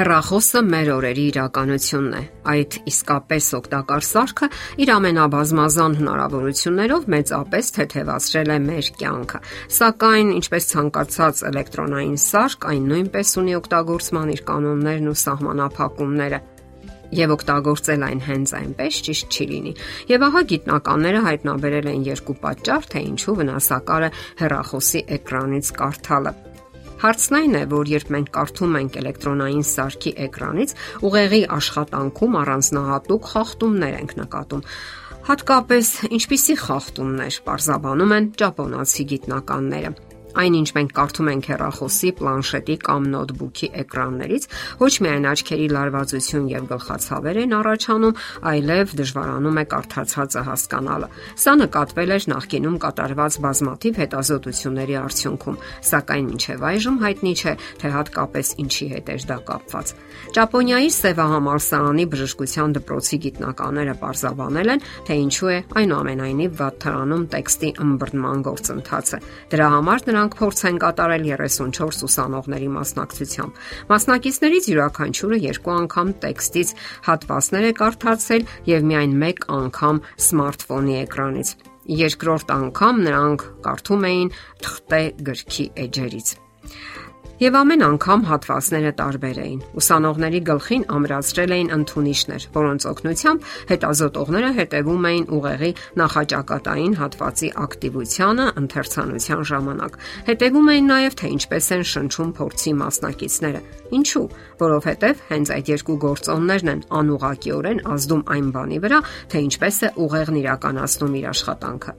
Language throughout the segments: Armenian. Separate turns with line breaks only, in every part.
Հեռախոսը մեր օրերի իրականությունն է։ Այդ իսկապես օգտակար սարքը իր ամենաբազմազան հնարավորություններով մեծապես թեթևացրել է մեր կյանքը։ Սակայն, ինչպես ցանկացած էլեկտրոնային սարք, այն նույնպես ունի օգտագործման իր կանոններն ու սահմանափակումները եւ օգտագործել այն հենց այնպես ճիշտ չի լինի։ Եվ ահա գիտնականները հայտնաբերել են երկու պատճառ, թե ինչու վնասակար է հեռախոսի էկրանից կարդալը։ Հարցն այն է, որ երբ մենք կարդում ենք էլեկտրոնային սարքի էկրանից, ուղեղի աշխատանքում առանձնահատուկ խախտումներ ենք նկատում։ Հատկապես ինչպիսի խախտումներ պարզաբանում են ճապոնացի գիտնականները։ Այնինչ մենք կարդում ենք հեռախոսի, պլանշետի կամ նոթբուքի էկրաններից, ոչ միայն աչքերի լարվածություն եւ գլխացավեր են առաջանում, այլև դժվարանում է կարդացածը հասկանալը։ Սա նկատվել էր նախկինում կատարված բազմաթիվ հետազոտությունների արդյունքում, սակայն մինչև այժմ հայտնի չէ, թե հատկապես ինչի հետ էր դա կապված։ Ճապոնիայի Սևահամալսարանի բժշկության դպրոցի գիտնականները պարզաբանել են, թե ինչու է այնուամենայնիվ վատթարանում տեքստի ըմբռնման գործընթացը։ Դրա համար նրանք նրանք փորձ են կատարել 34 ուսանողների մասնակցությամբ։ Մասնակիցներից յուրաքանչյուրը երկու անգամ տեքստից հատվածներ է կարդացել եւ միայն մեկ անգամ սմարթֆոնի էկրանից։ Երկրորդ անգամ նրանք կարդում էին թղթե գրքի էջերից։ Եվ ամեն անգամ հատվածները տարբեր էին։ Ուսանողների գլխին ամրացրել էին ընդունիչներ, որոնց օգնությամբ հետազոտողները հետևում էին ուղեղի նախաճակատային հատվածի ակտիվությանը ընթերցանության ժամանակ։ Հետևում էին նաև թե ինչպես են շնչում փորձի մասնակիցները։ Ինչու՞, որովհետև հենց այդ երկու գործոններն են անուղակիորեն ազդում այն բանի վրա, թե ինչպես է ուղեղն իրականացնում իր աշխատանքը։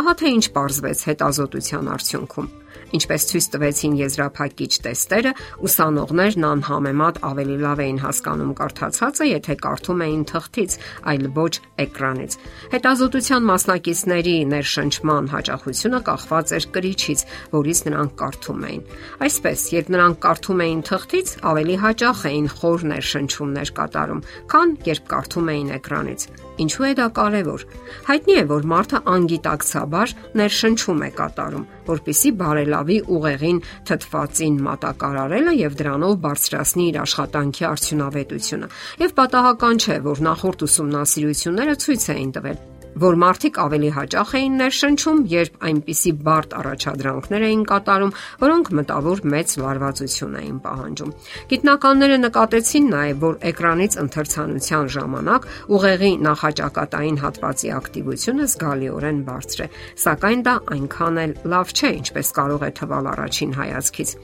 Ահա թե ինչ ողջվեց հետազոտության արդյունքում։ Ինչպես ցույց տվեցին եզրափակիչ տեստերը, ուսանողներն անհամեմատ ավելի լավ էին հասկանում կարդացածը, եթե կարդում էին թղթից, այլ ոչ էկրանից։ Հետազոտության մասնակիցների ներշնչման հաճախությունը կախված էր կրիչից, որից նրանք կարդում էին։ Այսպես, երբ նրանք կարդում էին թղթից, ավելի հաճախ էին խոր ներշնչումներ կատարում, քան երբ կարդում էին էկրանից։ Ինչու է դա կարևոր։ Հայտնի է, որ մարդը անգիտակցաբար ներշնչում է կատարում, որpիսի բարելավի ուղեղին թթվածին մատակարարելը եւ դրանով բարձրացնի իր աշխատանքի արդյունավետությունը։ Եվ պատահական չէ, որ նախորդ ուսումնասիրությունները ցույց էին տվել, որ մարդիկ ավելի հաճախ էին ներշնչում, երբ այնպիսի բարդ առաջադրանքներ էին կատարում, որոնք մտավոր մեծ լարվածություն էին պահանջում։ Գիտնականները նկատեցին նաև, որ էկրանից ընթերցանության ժամանակ ուղեղի նախաճակատային հատվածի ակտիվությունը զգալիորեն բարձր է, սակայն դա այնքան էլ լավ չէ, ինչպես կարող է թվալ առաջին հայացքից։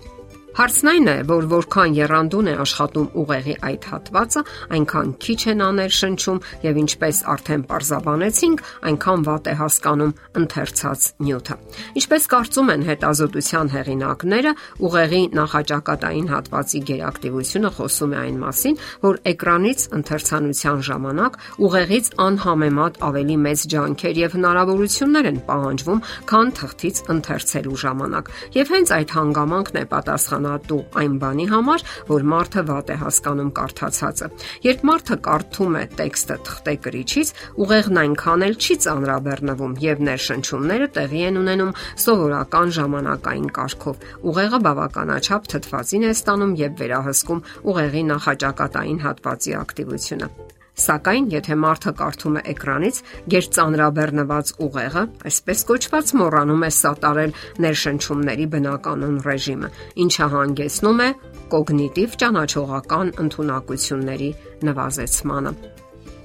Հարցն այն է, որ որքան երանդուն է աշխատում ուղեղի այդ հատվածը, այնքան քիչ են աներ շնչում եւ ինչպես արդեն parzabanեցինք, այնքան վատ է հասկանում ընթերցած նյութը։ Ինչպես կարծում են հետազոտության հեղինակները, ուղեղի նախաճակատային հատվածի գերակտիվությունը խոսում է այն մասին, որ էկրանից ընթերցանության ժամանակ ուղեղից անհամեմատ ավելի մեծ ջանքեր եւ հնարավորություններ են պահանջվում, քան թղթից ընթերցելու ժամանակ։ Եվ հենց այդ հանգամանքն է պատասխան պատասխանատու այն բանի համար, որ մարդը վատ է հասկանում կարդացածը։ Երբ մարդը կարդում է տեքստը թղթե գրիչից, ուղեղն այնքան էլ չի ծանրաբեռնվում եւ ներշնչումները տեղի են ունենում սովորական ժամանակային կարգով։ Ուղեղը բավականաչափ թթվածին է ստանում եւ վերահսկում ուղեղի նախաճակատային հատվածի ակտիվությունը։ Սակայն, եթե մարդը կարդում է էկրանից, գերծանրաբեռնված ուղեղը, այսպես կոչված, մոռանում է սատարել ներշնչումների բնականon ռեժիմը, ինչը հանգեցնում է կոգնիտիվ ճանաչողական ընտունակությունների նվազեցմանը։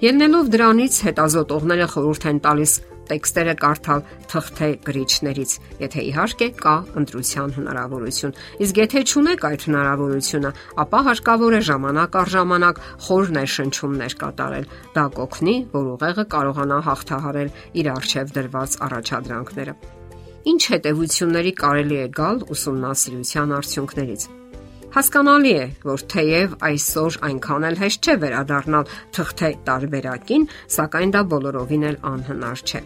Ելնելով դրանից հետազոտողները խորհուրդ են տալիս տեքստերը կարդալ թղթե գրիչներից, եթե իհարկե կա ընտրության հնարավորություն։ Իսկ եթե չունեք այդ հնարավորությունը, ապա հարկավոր է ժամանակ առ ժամանակ խոր ներշնչումներ կատարել։ Դա կօգնի, որ ուղեղը կարողանա հաղթահարել իր արժև դրված առաջադրանքները։ Ինչ հետևությունների կարելի է գալ ուսումնասիրության արդյունքներից։ Հասկանալի է, որ թեև այսօր այնքան էլ հեշտ չէ վերադառնալ թղթե տարբերակին, սակայն դա բոլորովին էլ անհնար չէ։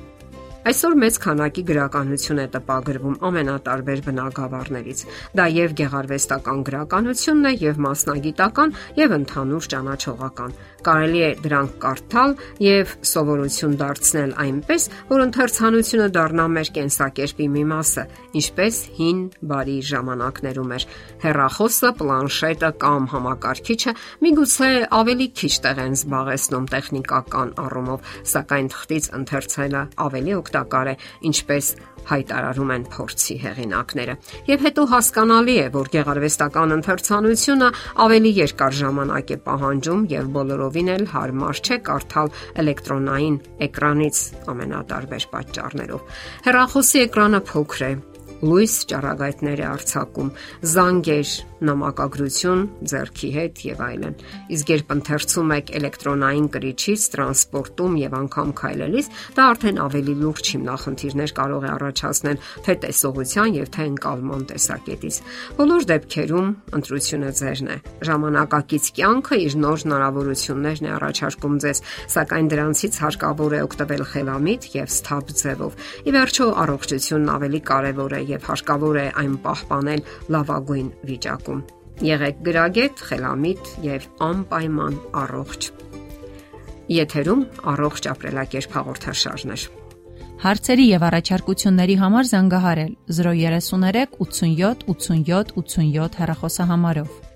Այսօր մեծ քանակի գրականություն է տպագրվում ամենատարբեր բնագավառներից։ Դա եւ գեղարվեստական գրականությունն է, եւ մասնագիտական, եւ ընդհանուր ճանաչողական։ Կարելի է դրանք կարդալ եւ սովորություն դարձնել այնպես, որ ընթերցանությունը դառնա մեր կենսակերպի մի մասը, ինչպես հին բարի ժամանակներում էր։ Հերախոսը, պլանշետը կամ համակարգիչը միգուցե ավելի քիչ տեղ են զբաղեցնում տեխնիկական առումով, սակայն թղթից ընթերցելը ավելի օգտակար է, ինչպես հայտարարում են փորձի հեղինակները։ Եվ հետո հասկանալի է, որ գեղարվեստական ընթերցանությունը ավելի երկար ժամանակ է պահանջում եւ բոլորովին էլ հարմար չէ կարդալ էլեկտրոնային էկրանից ամենատարբեր պատճառներով։ Հեռախոսի էկրանը փոքր է, լույս ճառագայթներ է արձակում, զանգեր, նամակագրություն ձեռքի հետ եւ այլն։ Իսկ երբ ընթերցում եք էլեկտրոնային կրիչից, տրանսպորտում եւ անգամ քայլելիս, դա արդեն ավելի լուրջ հիմնախնդիրներ կարող է առաջացնել թե տեսողության եւ թե ընկալման տեսակետից։ Բոլոր դեպքերում ընտրությունը ձերն է։ Ժամանակակից կյանքը իր նոր հնարավորություններն է առաջարկում ձեզ, սակայն դրանցից հարկավոր է օգտվել խելամիտ եւ սթափ ձևով։ Ի վերջո առողջությունն ավելի կարեւոր է եւ հարկավոր է այն պահպանել լավագույն վիճակում։ Եղեք գրագետ, խելամիտ եւ անպայման առողջ։ Եթերում առողջ ապրելակերպ հաղորդաշարն է։
Հարցերի եւ առաջարկությունների համար զանգահարել 033 87 87 87 հեռախոսահամարով։